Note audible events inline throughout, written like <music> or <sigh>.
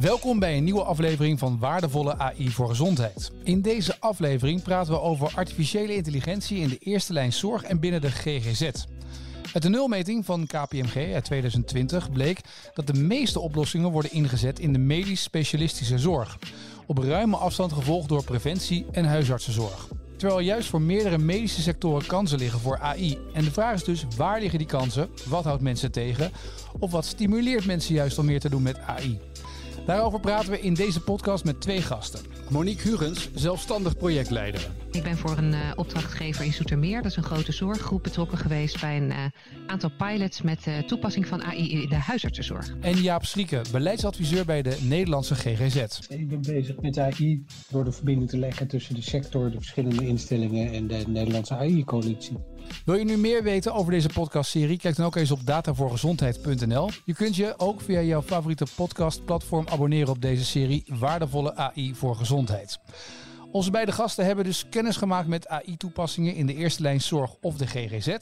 Welkom bij een nieuwe aflevering van Waardevolle AI voor Gezondheid. In deze aflevering praten we over artificiële intelligentie in de eerste lijn zorg en binnen de GGZ. Uit de nulmeting van KPMG uit 2020 bleek dat de meeste oplossingen worden ingezet in de medisch-specialistische zorg. Op ruime afstand gevolgd door preventie en huisartsenzorg. Terwijl er juist voor meerdere medische sectoren kansen liggen voor AI. En de vraag is dus, waar liggen die kansen? Wat houdt mensen tegen? Of wat stimuleert mensen juist om meer te doen met AI? Daarover praten we in deze podcast met twee gasten. Monique Hugens, zelfstandig projectleider. Ik ben voor een uh, opdrachtgever in Zoetermeer, dat is een grote zorggroep, betrokken geweest bij een uh, aantal pilots met uh, toepassing van AI in de huisartsenzorg. En Jaap Schrieke, beleidsadviseur bij de Nederlandse GGZ. Ik ben bezig met AI door de verbinding te leggen tussen de sector, de verschillende instellingen en de Nederlandse AI-coalitie. Wil je nu meer weten over deze podcastserie? Kijk dan ook eens op datavoorgezondheid.nl. Je kunt je ook via jouw favoriete podcastplatform abonneren op deze serie Waardevolle AI voor Gezondheid. Onze beide gasten hebben dus kennis gemaakt met AI-toepassingen in de eerste lijn zorg of de GGZ.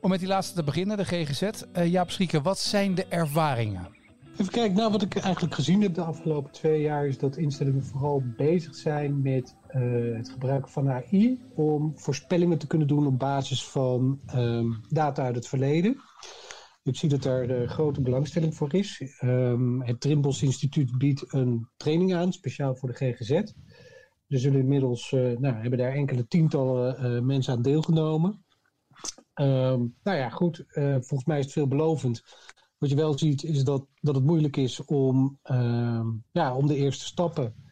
Om met die laatste te beginnen, de GGZ. Uh, Jaap Schieken, wat zijn de ervaringen? Even kijken, nou wat ik eigenlijk gezien heb de afgelopen twee jaar is dat instellingen vooral bezig zijn met uh, het gebruik van AI om voorspellingen te kunnen doen op basis van um, data uit het verleden. Ik zie dat daar uh, grote belangstelling voor is. Um, het Trimbos Instituut biedt een training aan, speciaal voor de GGZ. Er zullen inmiddels, uh, nou, hebben daar enkele tientallen mensen aan deelgenomen. Um, nou ja, goed, volgens mij is het veelbelovend. Wat je wel ziet is dat, dat het moeilijk is om, ja, om de eerste stappen,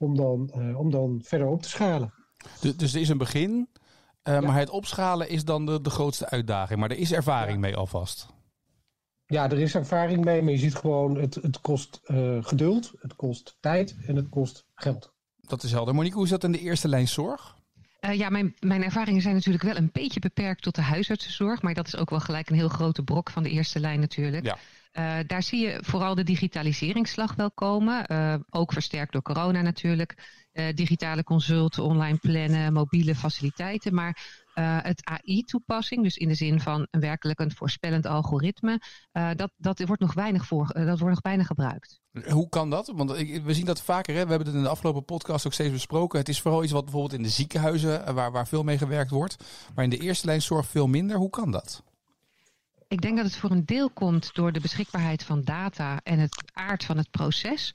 om dan, uh, om dan verder op te schalen. Dus, dus er is een begin, ja. maar het opschalen is dan de, de grootste uitdaging. Maar er is ervaring ja. mee alvast. Ja, er is ervaring mee, maar je ziet gewoon, het, het kost uh, geduld, het kost tijd en het kost geld. Dat is helder. Monique, hoe is dat in de eerste lijn zorg? Uh, ja, mijn, mijn ervaringen zijn natuurlijk wel een beetje beperkt tot de huisartsenzorg. Maar dat is ook wel gelijk een heel grote brok van de eerste lijn natuurlijk. Ja. Uh, daar zie je vooral de digitaliseringsslag wel komen. Uh, ook versterkt door corona natuurlijk. digitale consulten, online plannen, mobiele faciliteiten. Maar het AI-toepassing, dus in de zin van een werkelijk een voorspellend algoritme, dat, dat, wordt nog weinig voor, dat wordt nog weinig gebruikt. Hoe kan dat? Want we zien dat vaker. Hè? We hebben het in de afgelopen podcast ook steeds besproken. Het is vooral iets wat bijvoorbeeld in de ziekenhuizen, waar, waar veel mee gewerkt wordt. Maar in de eerste lijn zorg veel minder. Hoe kan dat? Ik denk dat het voor een deel komt door de beschikbaarheid van data en het aard van het proces.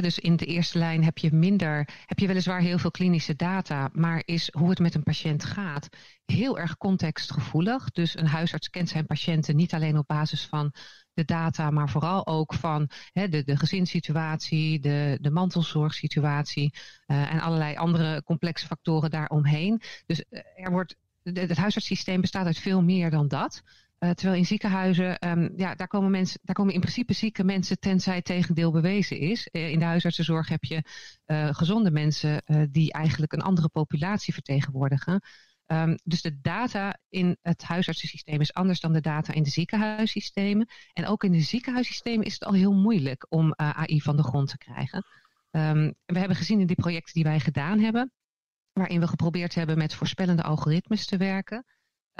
Dus in de eerste lijn heb je minder, heb je weliswaar heel veel klinische data, maar is hoe het met een patiënt gaat heel erg contextgevoelig. Dus een huisarts kent zijn patiënten niet alleen op basis van de data, maar vooral ook van de, de gezinssituatie, de, de mantelzorgsituatie uh, en allerlei andere complexe factoren daaromheen. Dus er wordt, het huisartssysteem bestaat uit veel meer dan dat. Uh, terwijl in ziekenhuizen, um, ja, daar komen mensen, daar komen in principe zieke mensen tenzij tegendeel bewezen is. Uh, in de huisartsenzorg heb je uh, gezonde mensen die eigenlijk een andere populatie vertegenwoordigen. Um, dus de data in het huisartsensysteem is anders dan de data in de ziekenhuissystemen. En ook in de ziekenhuissystemen is het al heel moeilijk om AI van de grond te krijgen. Um, we hebben gezien in die projecten die wij gedaan hebben, waarin we geprobeerd hebben met voorspellende algoritmes te werken.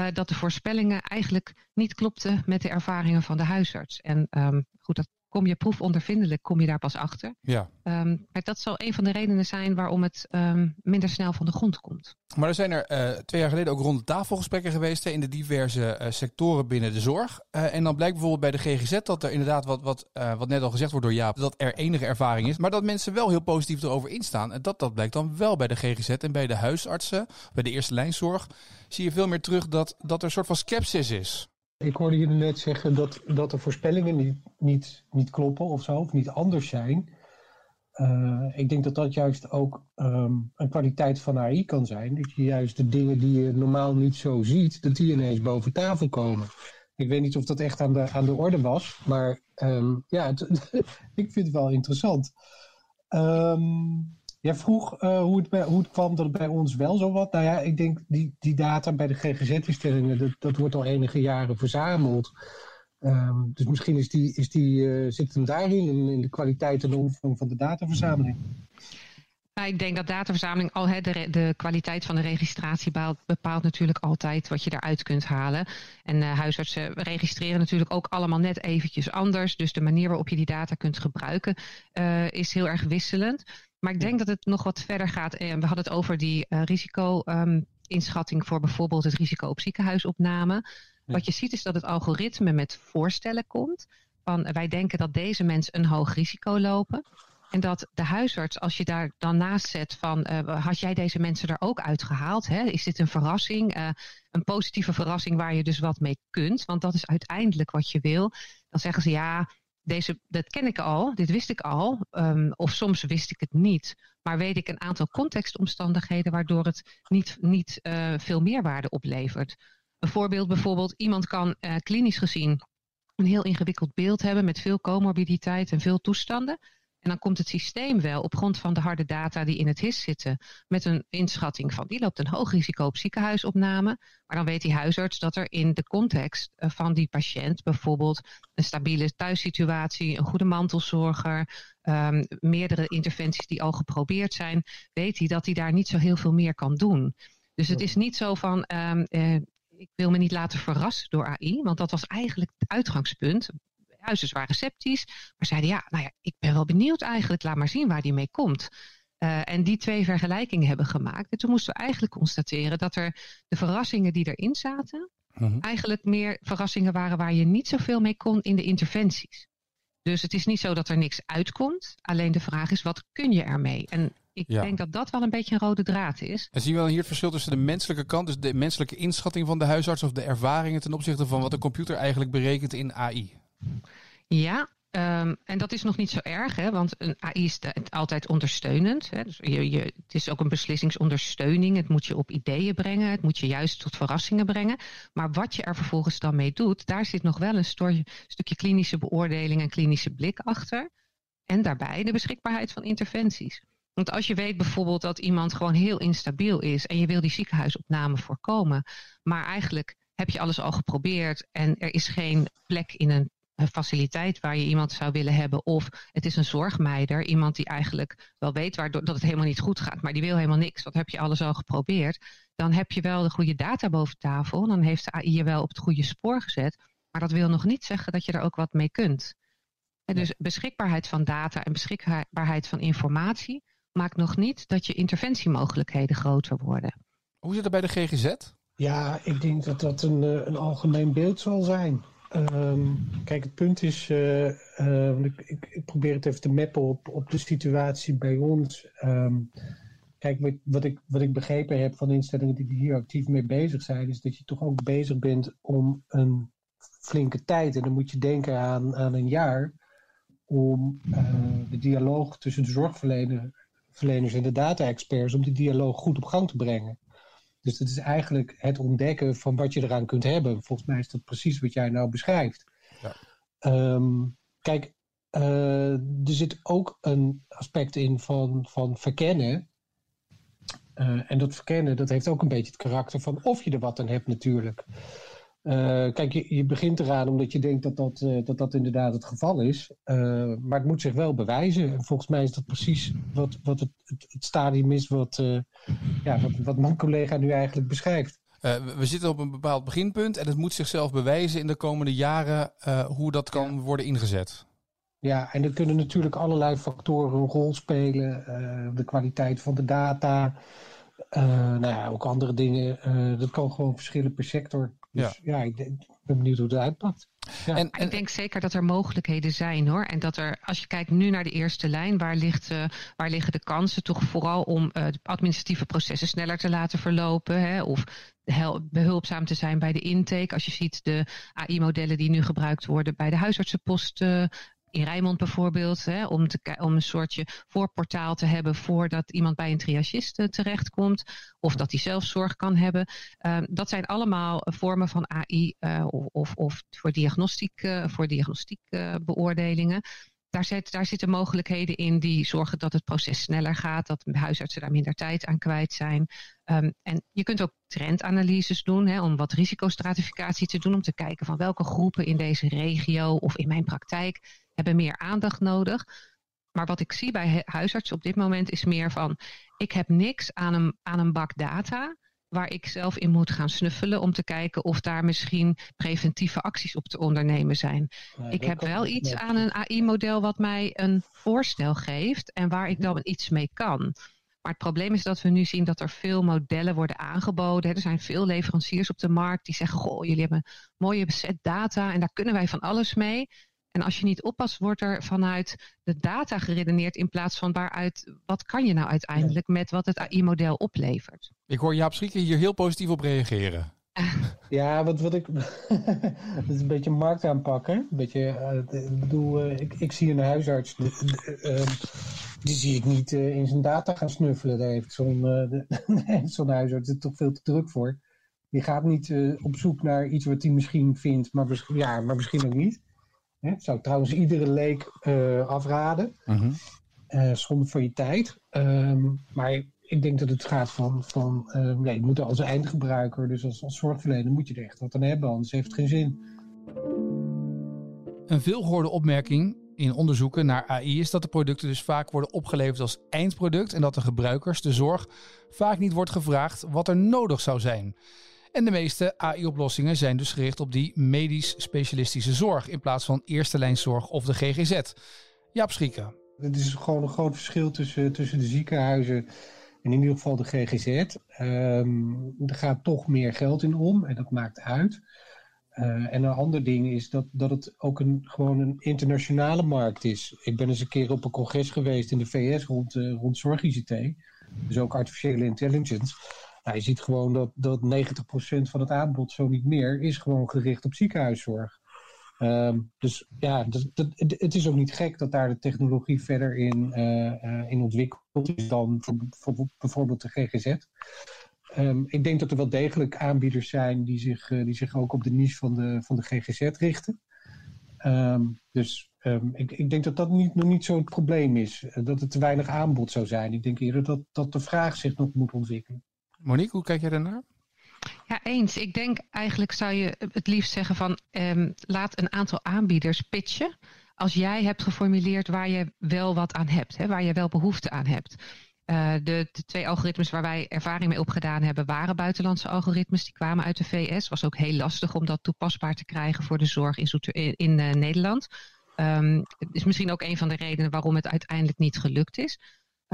Uh, dat de voorspellingen eigenlijk niet klopten met de ervaringen van de huisarts. En um, goed, dat kom je proefondervindelijk, kom je daar pas achter. Ja. Um, maar dat zal een van de redenen zijn waarom het um, minder snel van de grond komt. Maar er zijn er uh, twee jaar geleden ook rond de tafelgesprekken geweest hè, in de diverse uh, sectoren binnen de zorg. Uh, en dan blijkt bijvoorbeeld bij de GGZ dat er inderdaad, wat, wat, wat net al gezegd wordt door Jaap, dat er enige ervaring is. Maar dat mensen wel heel positief erover instaan. En dat, dat blijkt dan wel bij de GGZ en bij de huisartsen, bij de eerste lijnzorg. Zie je veel meer terug dat, dat er een soort van sceptisch is. Ik hoorde je net zeggen dat, dat de voorspellingen niet, niet, niet kloppen of zo, of niet anders zijn. Uh, ik denk dat dat juist ook um, een kwaliteit van AI kan zijn. Dat je juist de dingen die je normaal niet zo ziet, dat die ineens boven tafel komen. Ik weet niet of dat echt aan de, aan de orde was, maar um, ja, het, <laughs> ik vind het wel interessant. Um, Jij vroeg uh, hoe, het bij, hoe kwam dat het bij ons wel zo was. Nou ja, ik denk die, die data bij de GGZ-instellingen, dat, dat wordt al enige jaren verzameld. Um, dus misschien is die, is die, uh, zit hem daarin, in, in de kwaliteit en de omvang van de dataverzameling. Nou, ik denk dat dataverzameling al hè, de, de, kwaliteit van de registratie bepaalt, natuurlijk altijd wat je daaruit kunt halen. En uh, huisartsen registreren natuurlijk ook allemaal net eventjes anders. Dus de manier waarop je die data kunt gebruiken is heel erg wisselend. Maar ik denk dat het nog wat verder gaat. En we hadden het over die uh, risico-inschatting um, voor bijvoorbeeld het risico op ziekenhuisopname. Wat je ziet is dat het algoritme met voorstellen komt. Van wij denken dat deze mensen een hoog risico lopen. En dat de huisarts, als je daar dan naast zet van, uh, had jij deze mensen er ook uitgehaald? Hè? Is dit een verrassing? Uh, een positieve verrassing waar je dus wat mee kunt? Want dat is uiteindelijk wat je wil. Dan zeggen ze ja, deze, dat ken ik al, dit wist ik al. Um, of soms wist ik het niet. Maar weet ik een aantal contextomstandigheden waardoor het niet, niet uh, veel meerwaarde oplevert. Een voorbeeld bijvoorbeeld, iemand kan klinisch gezien een heel ingewikkeld beeld hebben met veel comorbiditeit en veel toestanden. En dan komt het systeem wel op grond van de harde data die in het HIS zitten, met een inschatting van die loopt een hoog risico op ziekenhuisopname. Maar dan weet die huisarts dat er in de context van die patiënt bijvoorbeeld een stabiele thuissituatie, een goede mantelzorger, um, meerdere interventies die al geprobeerd zijn, weet hij dat hij daar niet zo heel veel meer kan doen. Dus het is niet zo van, um, uh, ik wil me niet laten verrassen door AI, want dat was eigenlijk het uitgangspunt huisarts waren sceptisch, maar zeiden ja, nou ja, ik ben wel benieuwd eigenlijk, laat maar zien waar die mee komt. Uh, en die twee vergelijkingen hebben gemaakt. En toen moesten we eigenlijk constateren dat er de verrassingen die erin zaten, mm-hmm. eigenlijk meer verrassingen waren waar je niet zoveel mee kon in de interventies. Dus het is niet zo dat er niks uitkomt. Alleen de vraag is, wat kun je ermee? En ik ja. denk dat dat wel een beetje een rode draad is. En zie je wel hier het verschil tussen de menselijke kant, dus de menselijke inschatting van de huisarts of de ervaringen ten opzichte van wat de computer eigenlijk berekent in AI? Ja, um, en dat is nog niet zo erg, hè, want een AI is altijd ondersteunend. Hè. Dus je, je, het is ook een beslissingsondersteuning. Het moet je op ideeën brengen, het moet je juist tot verrassingen brengen. Maar wat je er vervolgens dan mee doet, daar zit nog wel een stukje klinische beoordeling en klinische blik achter. En daarbij de beschikbaarheid van interventies. Want als je weet bijvoorbeeld dat iemand gewoon heel instabiel is en je wil die ziekenhuisopname voorkomen, maar eigenlijk heb je alles al geprobeerd en er is geen plek in een faciliteit waar je iemand zou willen hebben. Of het is een zorgmeider, iemand die eigenlijk wel weet waardoor, dat het helemaal niet goed gaat, maar die wil helemaal niks. Wat heb je alles al geprobeerd? Dan heb je wel de goede data boven tafel. Dan heeft de AI je wel op het goede spoor gezet. Maar dat wil nog niet zeggen dat je er ook wat mee kunt. En dus beschikbaarheid van data en beschikbaarheid van informatie maakt nog niet dat je interventiemogelijkheden groter worden. Hoe zit het bij de GGZ? Ja, ik denk dat dat een, eh, een algemeen beeld zal zijn. Um, kijk, het punt is, uh, uh, ik, ik, probeer het even te mappen op, op de situatie bij ons. Um, kijk, wat ik, wat ik begrepen heb van de instellingen die hier actief mee bezig zijn, is dat je toch ook bezig bent om een flinke tijd, en dan moet je denken aan, aan een jaar, om uh, de dialoog tussen de zorgverleners en de data-experts, om die dialoog goed op gang te brengen. Dus het is eigenlijk het ontdekken van wat je eraan kunt hebben. Volgens mij is dat precies wat jij nou beschrijft. Ja. Um, kijk, uh, er zit ook een aspect in van, van verkennen. Uh, en dat verkennen, dat heeft ook een beetje het karakter van of je er wat aan hebt natuurlijk. Uh, kijk, je, je, begint eraan omdat je denkt dat dat, uh, dat, dat inderdaad het geval is. Uh, maar het moet zich wel bewijzen. En volgens mij is dat precies wat, wat het, het, het stadium is wat, ja, wat, wat mijn collega nu eigenlijk beschrijft. we zitten op een bepaald beginpunt en het moet zichzelf bewijzen in de komende jaren hoe dat kan ja. worden ingezet. Ja, en er kunnen natuurlijk allerlei factoren een rol spelen. de kwaliteit van de data, nou ja, ook andere dingen. dat kan gewoon verschillen per sector. Dus ja, ja ik, ben benieuwd hoe het uitpakt. Ja. En, en, ik denk zeker dat er mogelijkheden zijn hoor. En dat er, als je kijkt nu naar de eerste lijn, waar, ligt, uh, waar liggen de kansen toch vooral om uh, de administratieve processen sneller te laten verlopen. Hè, of behulpzaam te zijn bij de intake. Als je ziet de AI-modellen die nu gebruikt worden bij de huisartsenpost uh, in Rijnmond bijvoorbeeld, hè, om, te, om een soortje voorportaal te hebben voordat iemand bij een triagist uh, terechtkomt, of dat hij zelf zorg kan hebben. Uh, dat zijn allemaal vormen van AI uh, of, of, voor diagnostiek, voor diagnostiek beoordelingen. Daar, zit, daar zitten mogelijkheden in die zorgen dat het proces sneller gaat, dat huisartsen daar minder tijd aan kwijt zijn. Um, en je kunt ook trendanalyses doen om wat risicostratificatie te doen, om te kijken van welke groepen in deze regio of in mijn praktijk hebben meer aandacht nodig. maar wat ik zie bij huisartsen op dit moment is meer van: ik heb niks aan een, aan een bak data waar ik zelf in moet gaan snuffelen om te kijken of daar misschien preventieve acties op te ondernemen zijn. ik heb wel iets aan een AI-model wat mij een voorstel geeft en waar ik dan iets mee kan. Maar het probleem is dat we nu zien dat er veel modellen worden aangeboden. Er zijn veel leveranciers op de markt die zeggen: Goh, jullie hebben mooie set data en daar kunnen wij van alles mee. En als je niet oppast, wordt er vanuit de data geredeneerd in plaats van waaruit, wat kan je nou uiteindelijk met wat het AI-model oplevert. Ik hoor Jaap Schrieken hier heel positief op reageren. <laughs> Ja, wat, wat ik. <laughs> dat is een beetje markt aanpakken. Een beetje, uh, ik bedoel, uh, ik, ik zie een huisarts. Uh, die zie ik niet in zijn data gaan snuffelen. Daar heeft zo'n <laughs> zo'n huisarts er toch veel te druk voor. Die gaat niet op zoek naar iets wat hij misschien vindt, maar, ja, maar misschien ook niet. Hè? Zou trouwens iedere leek uh, afraden. Uh -huh. uh, zonder voor je tijd. Um, maar ik denk dat het gaat van, van ja, je moet als eindgebruiker, dus als, als zorgverlener, moet je er echt wat aan hebben, anders heeft het geen zin. Een veelgehoorde opmerking in onderzoeken naar AI is dat de producten dus vaak worden opgeleverd als eindproduct en dat de gebruikers, de zorg, vaak niet wordt gevraagd wat er nodig zou zijn. En de meeste AI-oplossingen zijn dus gericht op die medisch-specialistische zorg in plaats van eerste lijnzorg of de GGZ. Jaap Schieken. Het is gewoon een groot verschil tussen, tussen de ziekenhuizen en in ieder geval de GGZ. Um, er gaat toch meer geld in om en dat maakt uit. Uh, en een ander ding is dat, dat het ook een, gewoon een internationale markt is. Ik ben eens een keer op een congres geweest in de VS rond, uh, rond zorg-ICT. Dus ook artificiële intelligence. Je ziet gewoon dat, dat 90% van het aanbod, zo niet meer, is gewoon gericht op ziekenhuiszorg. Um, dus ja, het is ook niet gek dat daar de technologie verder in, uh, uh, in ontwikkeld is dan voor, voor bijvoorbeeld de GGZ. Ehm, ik denk dat er wel degelijk aanbieders zijn die zich, uh, die zich ook op de niche van de, van de GGZ richten. Um, dus ik, ik, denk dat dat niet, nog niet zo'n probleem is. dat er te weinig aanbod zou zijn. Ik denk eerder dat, dat de vraag zich nog moet ontwikkelen. Monique, hoe kijk jij daarnaar? Ja, eens. Ik denk eigenlijk zou je het liefst zeggen van um, laat een aantal aanbieders pitchen. Als jij hebt geformuleerd waar je wel wat aan hebt, hè, waar je wel behoefte aan hebt. Uh, de, de, twee algoritmes waar wij ervaring mee opgedaan hebben, waren buitenlandse algoritmes. Die kwamen uit de VS. Was ook heel lastig om dat toepasbaar te krijgen voor de zorg in, in, uh, Nederland. Um, is misschien ook een van de redenen waarom het uiteindelijk niet gelukt is.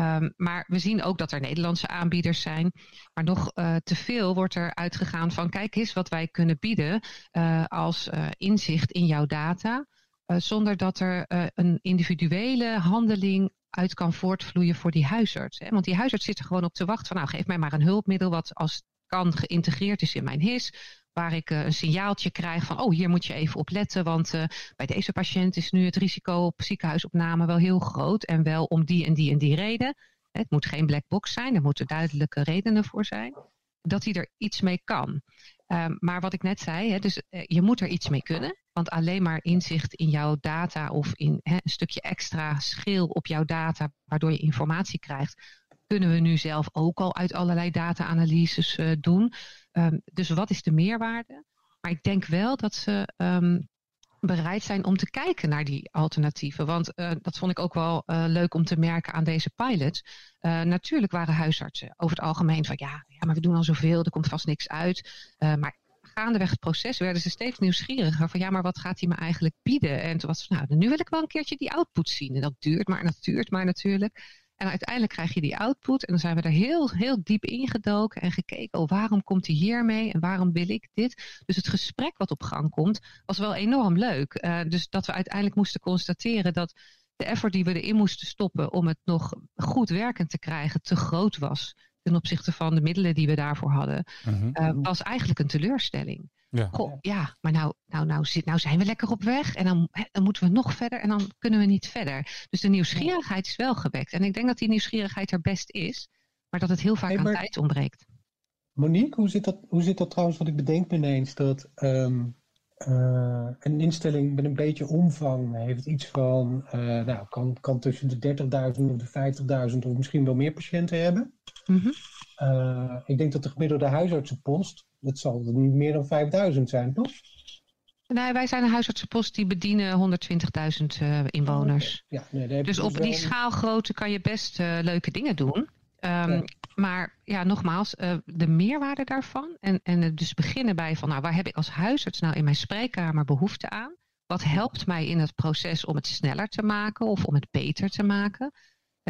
Um, maar we zien ook dat er Nederlandse aanbieders zijn. Maar nog uh, te veel wordt er uitgegaan van kijk eens wat wij kunnen bieden uh, als uh, inzicht in jouw data. zonder dat er een individuele handeling uit kan voortvloeien voor die huisarts. Hè? Want die huisarts zit er gewoon op te wachten van nou geef mij maar een hulpmiddel wat als kan geïntegreerd is in mijn HIS waar ik uh, een signaaltje krijg van, oh, hier moet je even op letten, want uh, bij deze patiënt is nu het risico op ziekenhuisopname wel heel groot en wel om die en die en die reden. Het moet geen black box zijn, er moeten duidelijke redenen voor zijn, dat hij er iets mee kan. Um, maar wat ik net zei, hè, dus uh, je moet er iets mee kunnen, want alleen maar inzicht in jouw data of in hè, een stukje extra schil op jouw data, waardoor je informatie krijgt, kunnen we nu zelf ook al uit allerlei data-analyses uh, doen. Um, dus wat is de meerwaarde? Maar ik denk wel dat ze um, bereid zijn om te kijken naar die alternatieven. Want uh, dat vond ik ook wel uh, leuk om te merken aan deze pilots. Uh, natuurlijk waren huisartsen over het algemeen van ja, ja, maar we doen al zoveel, er komt vast niks uit. maar gaandeweg het proces werden ze steeds nieuwsgieriger van ja, maar wat gaat hij me eigenlijk bieden? En toen was het nou, nu wil ik wel een keertje die output zien. En dat duurt maar, dat duurt maar natuurlijk. En uiteindelijk krijg je die output. En dan zijn we er heel, heel diep ingedoken en gekeken. Oh, waarom komt hij hiermee en waarom wil ik dit? Dus het gesprek wat op gang komt, was wel enorm leuk. Uh, dus dat we uiteindelijk moesten constateren dat de effort die we erin moesten stoppen om het nog goed werkend te krijgen, te groot was ten opzichte van de middelen die we daarvoor hadden, uh -huh. uh, was eigenlijk een teleurstelling. Ja. Goh, ja, maar nou, nou, nou, zit, nou zijn we lekker op weg en dan, dan moeten we nog verder en dan kunnen we niet verder. Dus de nieuwsgierigheid is wel gewekt. En ik denk dat die nieuwsgierigheid er best is, maar dat het heel vaak hey, aan tijd ontbreekt. Monique, hoe zit, dat, hoe zit dat trouwens? wat ik bedenk me ineens dat um, uh, een instelling met een beetje omvang heeft iets van, uh, nou, kan, kan tussen de 30.000 of de 50.000 of misschien wel meer patiënten hebben. Mm -hmm. uh, ik denk dat de gemiddelde huisartsenpost, dat zal niet meer dan 5000 zijn, toch? Nee, wij zijn een huisartsenpost die bedienen 120.000 uh, inwoners. Ja, nee, dus op die schaalgrootte kan je best uh, leuke dingen doen. Um, ja. Maar ja, nogmaals, uh, de meerwaarde daarvan. En, en dus beginnen bij van, nou, waar heb ik als huisarts nou in mijn spreekkamer behoefte aan? Wat helpt mij in het proces om het sneller te maken of om het beter te maken?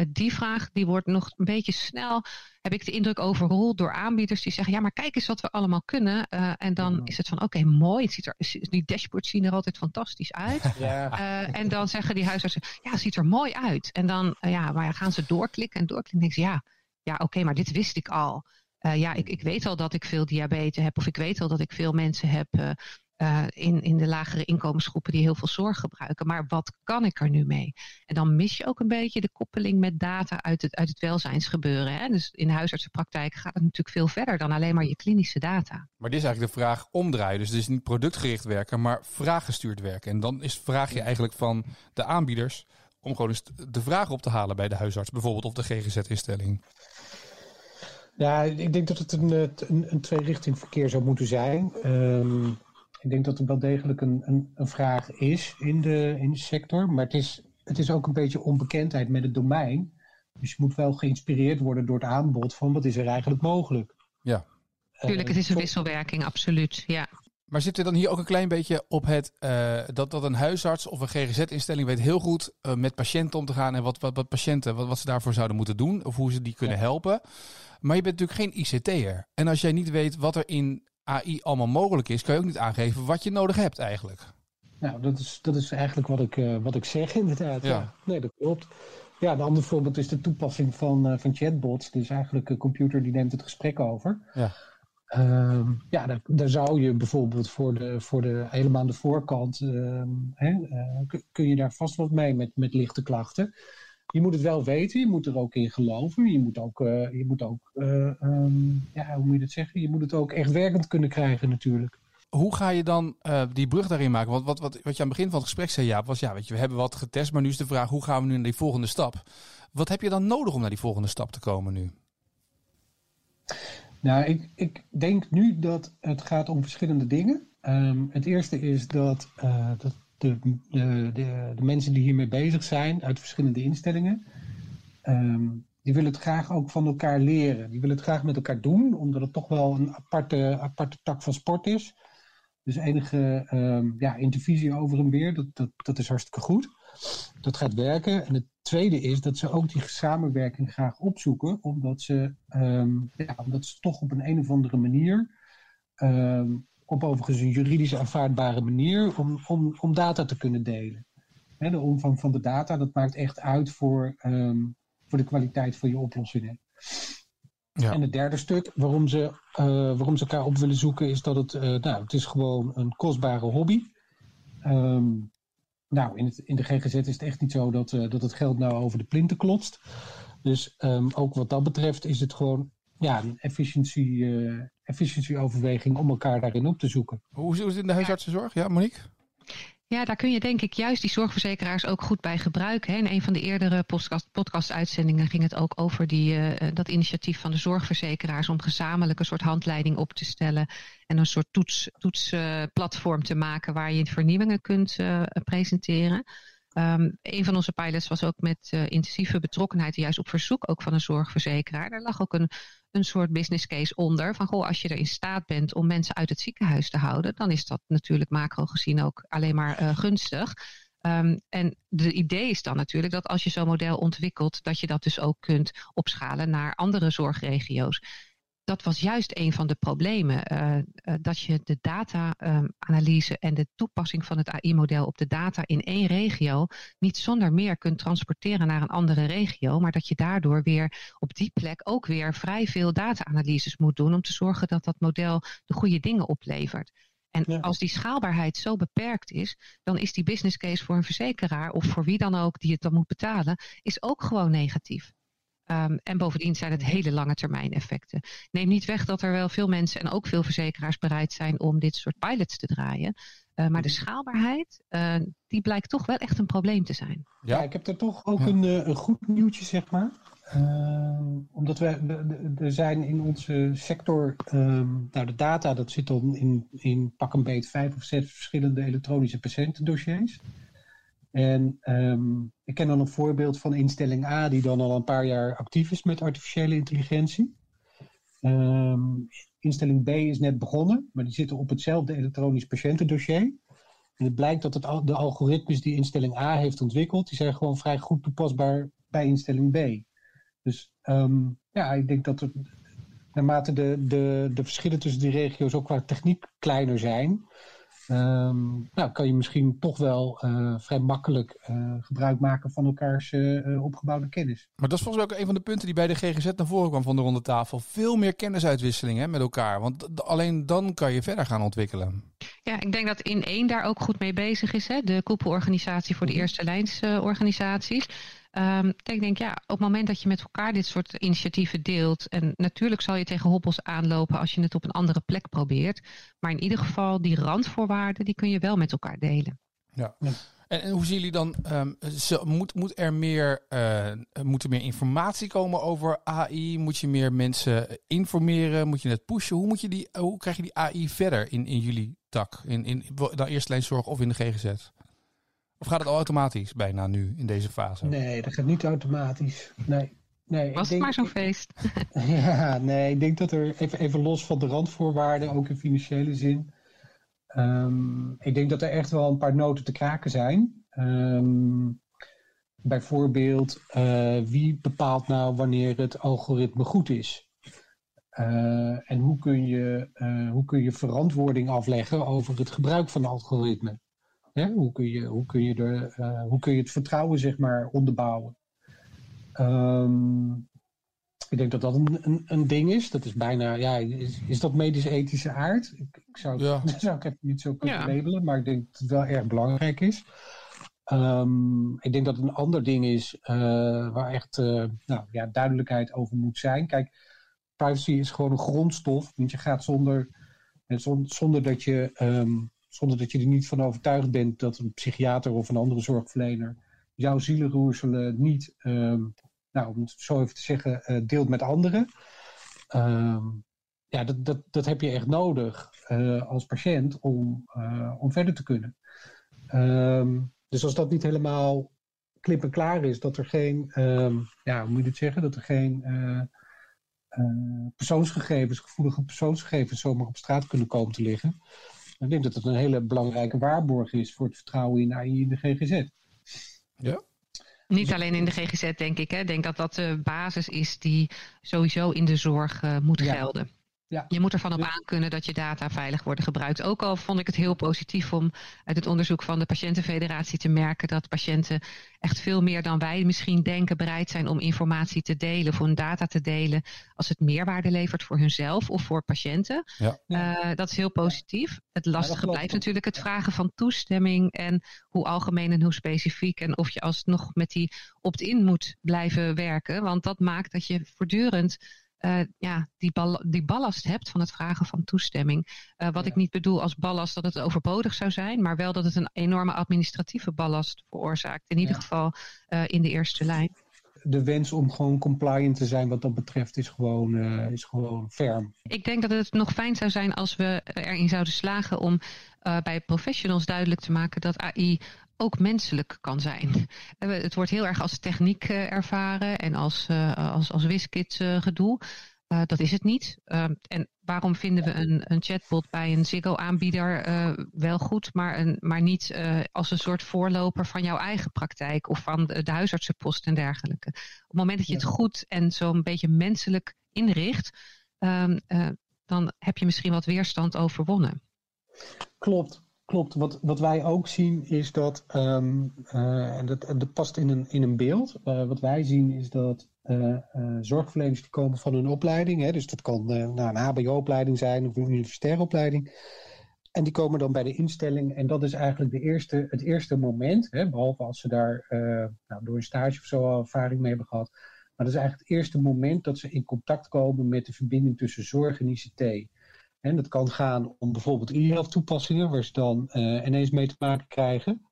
Uh, die vraag die wordt nog een beetje snel, heb ik de indruk, overrold door aanbieders die zeggen, ja, maar kijk eens wat we allemaal kunnen. Uh, en dan is het van, oké, okay, mooi, het ziet er, die dashboards zien er altijd fantastisch uit. <laughs> Ja. en dan zeggen die huisartsen, ja, het ziet er mooi uit. En dan ja, maar gaan ze doorklikken en doorklikken en denken ze, ja, ja, oké, maar dit wist ik al. Uh, ja, ik, ik weet al dat ik veel diabetes heb, of ik weet al dat ik veel mensen heb uh, uh, in, in de lagere inkomensgroepen die heel veel zorg gebruiken. Maar wat kan ik er nu mee? En dan mis je ook een beetje de koppeling met data uit het, uit het welzijnsgebeuren. Hè? Dus in de huisartsenpraktijk gaat het natuurlijk veel verder dan alleen maar je klinische data. Maar dit is eigenlijk de vraag omdraaien. Dus het is niet productgericht werken, maar vraaggestuurd werken. En dan is vraag je eigenlijk van de aanbieders om gewoon eens de vraag op te halen bij de huisarts, bijvoorbeeld of de GGZ-instelling. Ja, ik denk dat het een, een, een tweerichting verkeer zou moeten zijn. Um, ik denk dat er wel degelijk een, een, een, vraag is in de, in de sector. Maar het is, het is ook een beetje onbekendheid met het domein. Dus je moet wel geïnspireerd worden door het aanbod van wat is er eigenlijk mogelijk. Ja. Tuurlijk, het is een wisselwerking, absoluut. Ja. Maar zit er dan hier ook een klein beetje op het uh, dat, dat een huisarts of een GGZ-instelling weet heel goed uh, met patiënten om te gaan en wat, wat, wat patiënten, wat, wat ze daarvoor zouden moeten doen of hoe ze die kunnen ja. helpen. Maar je bent natuurlijk geen ICT'er. En als jij niet weet wat er in AI allemaal mogelijk is, kan je ook niet aangeven wat je nodig hebt eigenlijk. Nou, dat is, dat is eigenlijk wat ik, uh, wat ik zeg <laughs> inderdaad. Ja. ja. Nee, dat klopt. Ja, een ander voorbeeld is de toepassing van, van chatbots. Dus eigenlijk een computer die neemt het gesprek over. Ja. Uh, ja, daar, daar, zou je bijvoorbeeld voor de, voor de helemaal aan de voorkant, uh, hè, uh, kun je daar vast wat mee met, met lichte klachten. Je moet het wel weten, je moet er ook in geloven. Je moet ook, uh, je moet ook um, ja, hoe moet je dat zeggen? Je moet het ook echt werkend kunnen krijgen natuurlijk. Hoe ga je dan die brug daarin maken? Want wat, wat, wat je aan het begin van het gesprek zei, ja, was ja, weet je, we hebben wat getest, maar nu is de vraag, hoe gaan we nu naar die volgende stap? Wat heb je dan nodig om naar die volgende stap te komen nu? Nou, ik, ik denk nu dat het gaat om verschillende dingen. Um, het eerste is dat, dat de, de, de, mensen die hiermee bezig zijn uit verschillende instellingen, um, die willen het graag ook van elkaar leren. Die willen het graag met elkaar doen, omdat het toch wel een aparte, aparte tak van sport is. Dus enige um, ja, intervisie over en weer, dat, dat, dat is hartstikke goed. Dat gaat werken. En het tweede is dat ze ook die samenwerking graag opzoeken, omdat ze, um, ja, omdat ze toch op een, een of andere manier, op overigens een juridisch aanvaardbare manier, om, om, om data te kunnen delen. He, de omvang van de data, dat maakt echt uit voor, um, voor de kwaliteit van je oplossingen. Ja. En het derde stuk, waarom ze, uh, waarom ze elkaar op willen zoeken, is dat het, uh, nou, het is gewoon een kostbare hobby. Um, nou, in, het, in de GGZ is het echt niet zo dat, uh, dat het geld nou over de plinten klotst. Dus um, ook wat dat betreft is het gewoon ja, een efficiëntie, uh, efficiëntieoverweging om elkaar daarin op te zoeken. Hoe is het in de huisartsenzorg? Ja, Monique? Ja, daar kun je denk ik juist die zorgverzekeraars ook goed bij gebruiken. Hè. In een van de eerdere podcast, podcast-uitzendingen ging het ook over die, uh, dat initiatief van de zorgverzekeraars om gezamenlijk een soort handleiding op te stellen en een soort toetsplatform toets, uh, te maken waar je vernieuwingen kunt uh, presenteren. Um, een van onze pilots was ook met uh, intensieve betrokkenheid, juist op verzoek ook van een zorgverzekeraar. Daar lag ook een, een soort business case onder. Van goh, als je er in staat bent om mensen uit het ziekenhuis te houden, dan is dat natuurlijk macro gezien ook alleen maar uh, gunstig. Um, en de idee is dan natuurlijk dat als je zo'n model ontwikkelt, dat je dat dus ook kunt opschalen naar andere zorgregio's dat was juist een van de problemen. Uh, uh, dat je de data-analyse um, en de toepassing van het AI-model op de data in één regio niet zonder meer kunt transporteren naar een andere regio, maar dat je daardoor weer op die plek ook weer vrij veel data-analyses moet doen om te zorgen dat dat model de goede dingen oplevert. En ja. als die schaalbaarheid zo beperkt is, dan is die business case voor een verzekeraar of voor wie dan ook die het dan moet betalen, is ook gewoon negatief. Ehm, en bovendien zijn het hele lange termijn effecten. Neem niet weg dat er wel veel mensen en ook veel verzekeraars bereid zijn om dit soort pilots te draaien. Uh, maar de mhm. schaalbaarheid, uh, die blijkt toch wel echt een probleem te zijn. Ja, ja ik heb er toch ook een, uh, een goed nieuwtje, zeg maar. Ehm, omdat we, er zijn in onze sector, um, nou de data, dat zit dan in, in pak een beet vijf of zes verschillende elektronische patiëntendossiers. En um, ik ken dan een voorbeeld van instelling A, die dan al een paar jaar actief is met artificiële intelligentie. Um, instelling B is net begonnen, maar die zitten op hetzelfde elektronisch patiëntendossier. En het blijkt dat de algoritmes die instelling A heeft ontwikkeld, die zijn gewoon vrij goed toepasbaar bij instelling B. Dus um, ja, ik denk dat er, naarmate de, de, de verschillen tussen die regio's ook qua techniek kleiner zijn, Um, nou, kan je misschien toch wel uh, vrij makkelijk uh, gebruik maken van elkaars uh, opgebouwde kennis. Maar dat is volgens mij ook een van de punten die bij de GGZ naar voren kwam van de ronde tafel. Veel meer kennisuitwisseling hè, met elkaar. Want alleen dan kan je verder gaan ontwikkelen. Ja, ik denk dat in één daar ook goed mee bezig is. Hè? De koepelorganisatie voor de mhm. eerste lijnsorganisaties. Um, ik denk, ja, op het moment dat je met elkaar dit soort initiatieven deelt, en natuurlijk zal je tegen hobbels aanlopen als je het op een andere plek probeert, maar in ieder geval die randvoorwaarden, die kun je wel met elkaar delen. Ja. En, en, hoe zien jullie dan, um, moet, moet er meer, uh, moet er meer informatie komen over AI? Moet je meer mensen informeren? Moet je het pushen? Hoe, moet je die, hoe krijg je die AI verder in, in jullie tak? In, in, dan eerste lijnzorg of in de GGZ? Of gaat het al automatisch bijna nu in deze fase? Nee, dat gaat niet automatisch. Nee. Nee, Was het maar zo'n feest? <laughs> ja, nee, ik denk dat er even, even los van de randvoorwaarden, ook in financiële zin. Um, ik denk dat er echt wel een paar noten te kraken zijn. Um, bijvoorbeeld, uh, wie bepaalt nou wanneer het algoritme goed is? Uh, en hoe kun, je, uh, hoe kun je verantwoording afleggen over het gebruik van algoritme? Hoe, kun je, hoe, kun je er, uh, hoe kun je het vertrouwen zeg maar onderbouwen? Um, ik denk dat dat een, een, een, ding is. Dat is bijna, ja, is, is dat medisch-ethische aard? Ik, ik zou, ja. dat <laughs> zou ik even niet zo kunnen ja. labelen, maar ik denk dat het wel erg belangrijk is. Um, ik denk dat een ander ding is uh, waar echt uh, nou, ja, duidelijkheid over moet zijn. Kijk, privacy is gewoon een grondstof, want je gaat zonder, zonder dat je um, zonder dat je er niet van overtuigd bent dat een psychiater of een andere zorgverlener jouw zielenroerselen niet, um, nou, om het zo even te zeggen, uh, deelt met anderen. Um, ja, dat, dat, dat heb je echt nodig uh, als patiënt om, uh, om verder te kunnen. Um, dus als dat niet helemaal klip en klaar is, dat er geen, ja, hoe moet je het zeggen, dat er geen persoonsgegevens, gevoelige persoonsgegevens zomaar op straat kunnen komen te liggen. Ik denk dat het een hele belangrijke waarborg is voor het vertrouwen in AI in de GGZ. Ja. Niet alleen in de GGZ, denk ik. Ik denk dat dat de basis is die sowieso in de zorg uh, moet ja. gelden. Ja. Je moet ervan op aankunnen dat je data veilig worden gebruikt. Ook al vond ik het heel positief om uit het onderzoek van de Patiëntenfederatie te merken dat patiënten echt veel meer dan wij misschien denken bereid zijn om informatie te delen, of hun data te delen, als het meerwaarde levert voor hunzelf of voor patiënten. Ja. Uh, dat is heel positief. Het lastige blijft natuurlijk het vragen van toestemming en hoe algemeen en hoe specifiek en of je alsnog met die opt-in moet blijven werken. Want dat maakt dat je voortdurend uh, ja, die, bal die ballast hebt van het vragen van toestemming. Uh, wat ja. ik niet bedoel als ballast dat het overbodig zou zijn, maar wel dat het een enorme administratieve ballast veroorzaakt. In ieder ja. geval uh, in de eerste lijn. De wens om gewoon compliant te zijn wat dat betreft is gewoon, is gewoon ferm. Ik denk dat het nog fijn zou zijn als we erin zouden slagen om bij professionals duidelijk te maken dat AI ook menselijk kan zijn. Het wordt heel erg als techniek uh, ervaren en als, uh, als, als wiskit uh, gedoe. dat is het niet. en waarom vinden we een, een chatbot bij een Ziggo-aanbieder wel goed, maar, een, maar niet als een soort voorloper van jouw eigen praktijk of van de, de huisartsenpost en dergelijke? Op het moment dat je het goed en zo'n beetje menselijk inricht, um, dan heb je misschien wat weerstand overwonnen. Klopt. Klopt. Wat, wat wij ook zien is dat, um, uh, en dat, dat past in een, in een beeld. Uh, wat wij zien is dat uh, zorgverleners die komen van hun opleiding. Hè, dus dat kan nou, een HBO-opleiding zijn of een universitaire opleiding. En die komen dan bij de instelling. En dat is eigenlijk de eerste, het eerste moment, hè, behalve als ze daar nou, door een stage of zo al ervaring mee hebben gehad. Maar dat is eigenlijk het eerste moment dat ze in contact komen met de verbinding tussen zorg en ICT. En dat kan gaan om bijvoorbeeld e-health toepassingen, waar ze dan uh, ineens mee te maken krijgen.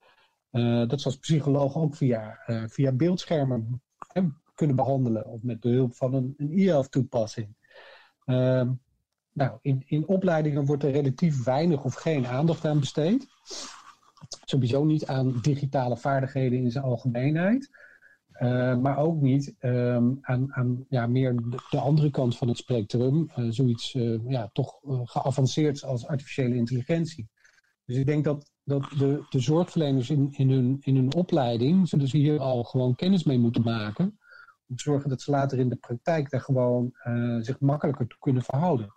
Uh, dat ze als psycholoog ook via, uh, via beeldschermen kunnen behandelen. Of met behulp van een, een e-health toepassing. Ehm, nou, in, in opleidingen wordt er relatief weinig of geen aandacht aan besteed. Sowieso niet aan digitale vaardigheden in zijn algemeenheid. Uh, maar ook niet um, aan, aan ja, meer de, de, andere kant van het spectrum. Uh, zoiets uh, ja, toch geavanceerd als artificiële intelligentie. Dus ik denk dat, dat de, de zorgverleners in, in, hun, in hun opleiding... zullen ze hier al gewoon kennis mee moeten maken. Om te zorgen dat ze later in de praktijk daar gewoon zich makkelijker toe kunnen verhouden.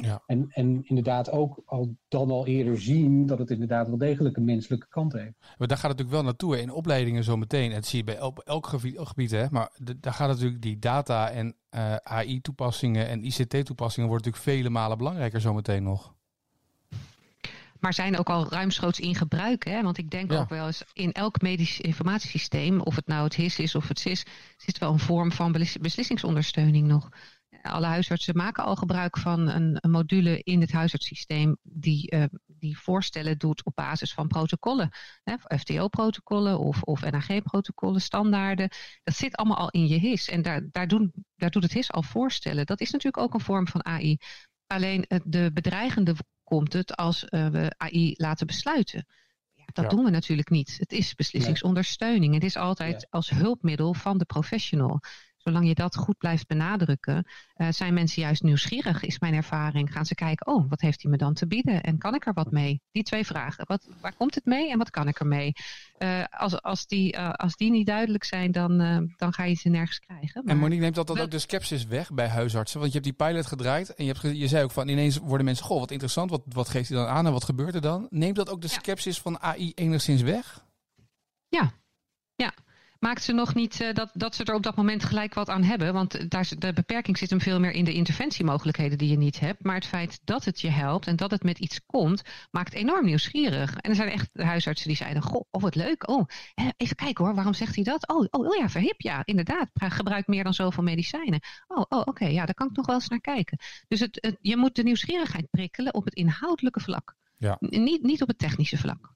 Ja. En, en inderdaad ook al dan al eerder zien dat het inderdaad wel degelijk een menselijke kant heeft. Maar daar gaat het natuurlijk wel naartoe hè. in opleidingen zo meteen. Het zie je bij elk, elk gebied, gebied hè. maar de, daar gaat natuurlijk die data en uh, AI-toepassingen en ICT-toepassingen worden natuurlijk vele malen belangrijker zometeen nog. Maar zijn ook al ruimschoots in gebruik. Hè? Want ik denk ja. ook wel eens in elk medisch informatiesysteem, of het nou het HIS is of het SIS, zit wel een vorm van beslissingsondersteuning nog alle huisartsen maken al gebruik van een, een module in het huisartssysteem die, uh, die voorstellen doet op basis van protocollen. FTO-protocollen of, of NAG-protocollen, standaarden. Dat zit allemaal al in je HIS. En daar, daar, doen, daar doet het HIS al voorstellen. Dat is natuurlijk ook een vorm van AI. Alleen de bedreigende komt het als uh, we AI laten besluiten. Ja, dat ja. doen we natuurlijk niet. Het is beslissingsondersteuning. Het is altijd ja. als hulpmiddel van de professional zolang je dat goed blijft benadrukken, uh, zijn mensen juist nieuwsgierig, is mijn ervaring. Gaan ze kijken, oh, wat heeft hij me dan te bieden? En kan ik er wat mee? Die twee vragen. Wat, waar komt het mee en wat kan ik ermee? Uh, als, als, die, uh, als die niet duidelijk zijn, dan, dan ga je ze nergens krijgen. Maar en Monique, neemt dat dan ook de sceptisch weg bij huisartsen? Want je hebt die pilot gedraaid en je, hebt, je zei ook van ineens worden mensen, goh, wat interessant, wat, wat geeft hij dan aan en wat gebeurt er dan? Neemt dat ook de sceptisch van AI enigszins weg? Ja, ja maakt ze nog niet uh, dat, dat ze er op dat moment gelijk wat aan hebben. Want daar, de beperking zit hem veel meer in de interventiemogelijkheden die je niet hebt. Maar het feit dat het je helpt en dat het met iets komt, maakt enorm nieuwsgierig. En er zijn echt huisartsen die zeiden: Goh, oh wat leuk. Oh, even kijken hoor, waarom zegt hij dat? Oh, oh, oh ja, verhip, ja, inderdaad. Gebruik meer dan zoveel medicijnen. Oh, oh oké, okay, ja, daar kan ik nog wel eens naar kijken. Dus het, het, je moet de nieuwsgierigheid prikkelen op het inhoudelijke vlak. Ja. Niet, niet op het technische vlak.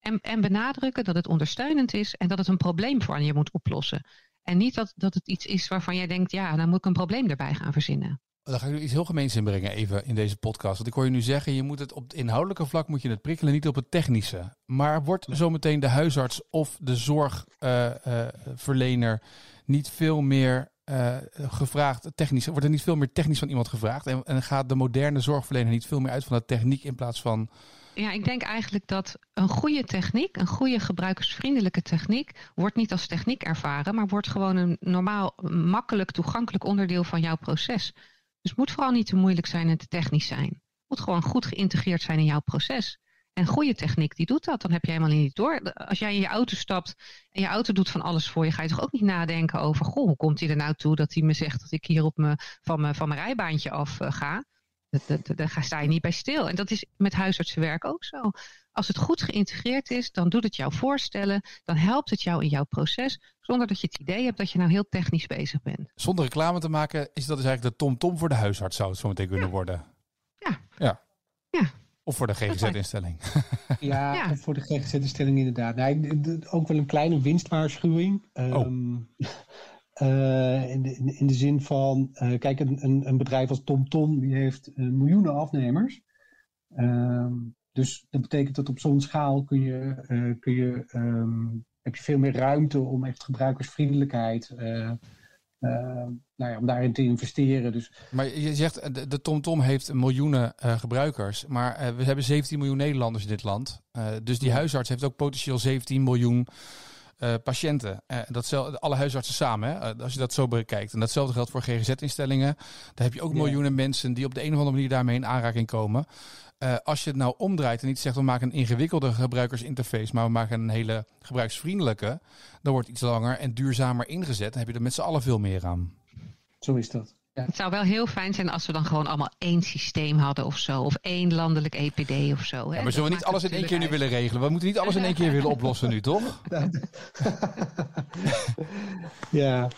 En, en benadrukken dat het ondersteunend is en dat het een probleem voor je moet oplossen. En niet dat, dat het iets is waarvan jij denkt, ja, dan moet ik een probleem erbij gaan verzinnen. Dan ga ik iets heel gemeens inbrengen even in deze podcast. Want ik hoor je nu zeggen, je moet het op het inhoudelijke vlak moet je het prikkelen, niet op het technische. Maar wordt zometeen de huisarts of de zorgverlener uh, uh, niet veel meer uh, gevraagd, technisch, wordt er niet veel meer technisch van iemand gevraagd? En, en gaat de moderne zorgverlener niet veel meer uit van de techniek in plaats van ja, ik denk eigenlijk dat een goede techniek, een goede gebruikersvriendelijke techniek, wordt niet als techniek ervaren, maar wordt gewoon een normaal, makkelijk toegankelijk onderdeel van jouw proces. Dus het moet vooral niet te moeilijk zijn en te technisch zijn. Het moet gewoon goed geïntegreerd zijn in jouw proces. En goede techniek, die doet dat. Dan heb je helemaal niet door. Als jij in je auto stapt en je auto doet van alles voor je, ga je toch ook niet nadenken over, goh, hoe komt hij er nou toe dat hij me zegt dat ik hier op me, van, me, van mijn rijbaantje af uh, ga? Daar sta je niet bij stil. En dat is met huisartsenwerk ook zo. Als het goed geïntegreerd is, dan doet het jou voorstellen. Dan helpt het jou in jouw proces. Zonder dat je het idee hebt dat je nou heel technisch bezig bent. Zonder reclame te maken, is dat dus eigenlijk de tom-tom voor de huisarts zou het zo meteen kunnen worden. Ja. Ja. ja. Of voor de GGZ-instelling. <laughs> Ja, ja, of voor de GGZ-instelling inderdaad. Nee, ook wel een kleine winstwaarschuwing. Oh. Um, uh, in, de, in, de, zin van, uh, kijk, een, een, een, bedrijf als TomTom, die heeft uh, miljoenen afnemers. Ehm, dus dat betekent dat op zo'n schaal kun je, kun je, um, heb je veel meer ruimte om echt gebruikersvriendelijkheid, nou ja, om daarin te investeren. Dus, maar je zegt, de TomTom heeft miljoenen gebruikers, maar we hebben 17 miljoen Nederlanders in dit land. dus die huisarts heeft ook potentieel 17 miljoen uh, patiënten. Uh, dat alle huisartsen samen, hè, eh, als je dat zo bekijkt. En datzelfde geldt voor GGZ-instellingen. Daar heb je ook miljoenen mensen die op de een of andere manier daarmee in aanraking komen. Als je het nou omdraait en niet zegt we maken een ingewikkelde gebruikersinterface, maar we maken een hele gebruiksvriendelijke, dan wordt iets langer en duurzamer ingezet. Dan heb je er met z'n allen veel meer aan. Zo is dat. Ja. Het zou wel heel fijn zijn als we dan gewoon allemaal één systeem hadden of zo. Of één landelijk EPD of zo. Hè? Ja, maar zullen we niet alles in één keer nu willen regelen? We moeten niet alles in één keer willen oplossen nu, toch? <laughs> ja.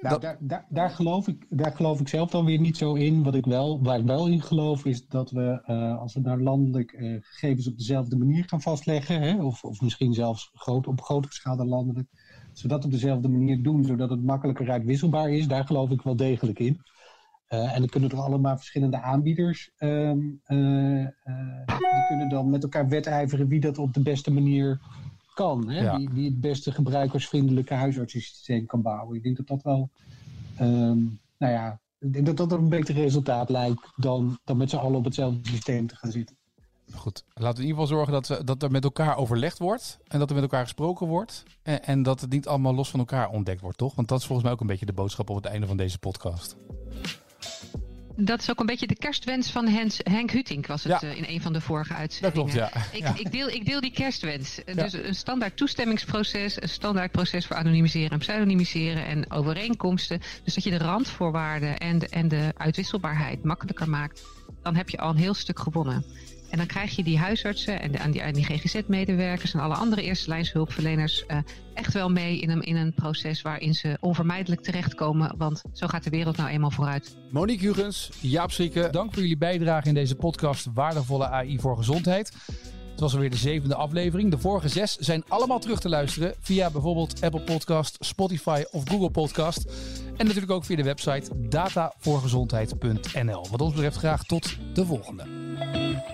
Nou, daar, daar, daar, geloof ik, daar geloof ik zelf dan weer niet zo in. Wat ik wel, waar ik wel in geloof is dat we, uh, als we nou landelijk uh, gegevens op dezelfde manier gaan vastleggen, hè, of, of misschien zelfs groot, op grotere schaal dan landelijk, zodat op dezelfde manier doen, zodat het makkelijker uitwisselbaar is, daar geloof ik wel degelijk in. Uh, en dan kunnen er allemaal verschillende aanbieders, um, die kunnen dan met elkaar wedijveren wie dat op de beste manier kan. Hè? Ja. Die, die het beste gebruikersvriendelijke huisartsensysteem kan bouwen. Ik denk dat dat wel, um, nou ja, ik denk dat dat een beter resultaat lijkt dan, dan met z'n allen op hetzelfde systeem te gaan zitten. Goed, laten we in ieder geval zorgen dat, we, dat er met elkaar overlegd wordt en dat er met elkaar gesproken wordt en, en dat het niet allemaal los van elkaar ontdekt wordt, toch? Want dat is volgens mij ook een beetje de boodschap op het einde van deze podcast dat is ook een beetje de kerstwens van Hens, Henk Hutink, was het uh, in een van de vorige uitzendingen. Dat klopt, ja. Ik, ik, deel, ik deel die kerstwens. Dus een standaard toestemmingsproces, een standaard proces voor anonimiseren en pseudonymiseren en overeenkomsten. Dus dat je de randvoorwaarden en de, en de uitwisselbaarheid makkelijker maakt. Dan heb je al een heel stuk gewonnen. En dan krijg je die huisartsen en, die, GGZ-medewerkers en alle andere eerste lijns hulpverleners uh, echt wel mee in een, in een proces waarin ze onvermijdelijk terechtkomen. Want zo gaat de wereld nou eenmaal vooruit. Monique Hugens, Jaap dank voor jullie bijdrage in deze podcast Waardevolle AI voor Gezondheid. Het was alweer de zevende aflevering. De vorige zes zijn allemaal terug te luisteren via bijvoorbeeld Apple Podcast, Spotify of Google Podcast. En natuurlijk ook via de website datavoorgezondheid.nl. Wat ons betreft graag tot de volgende.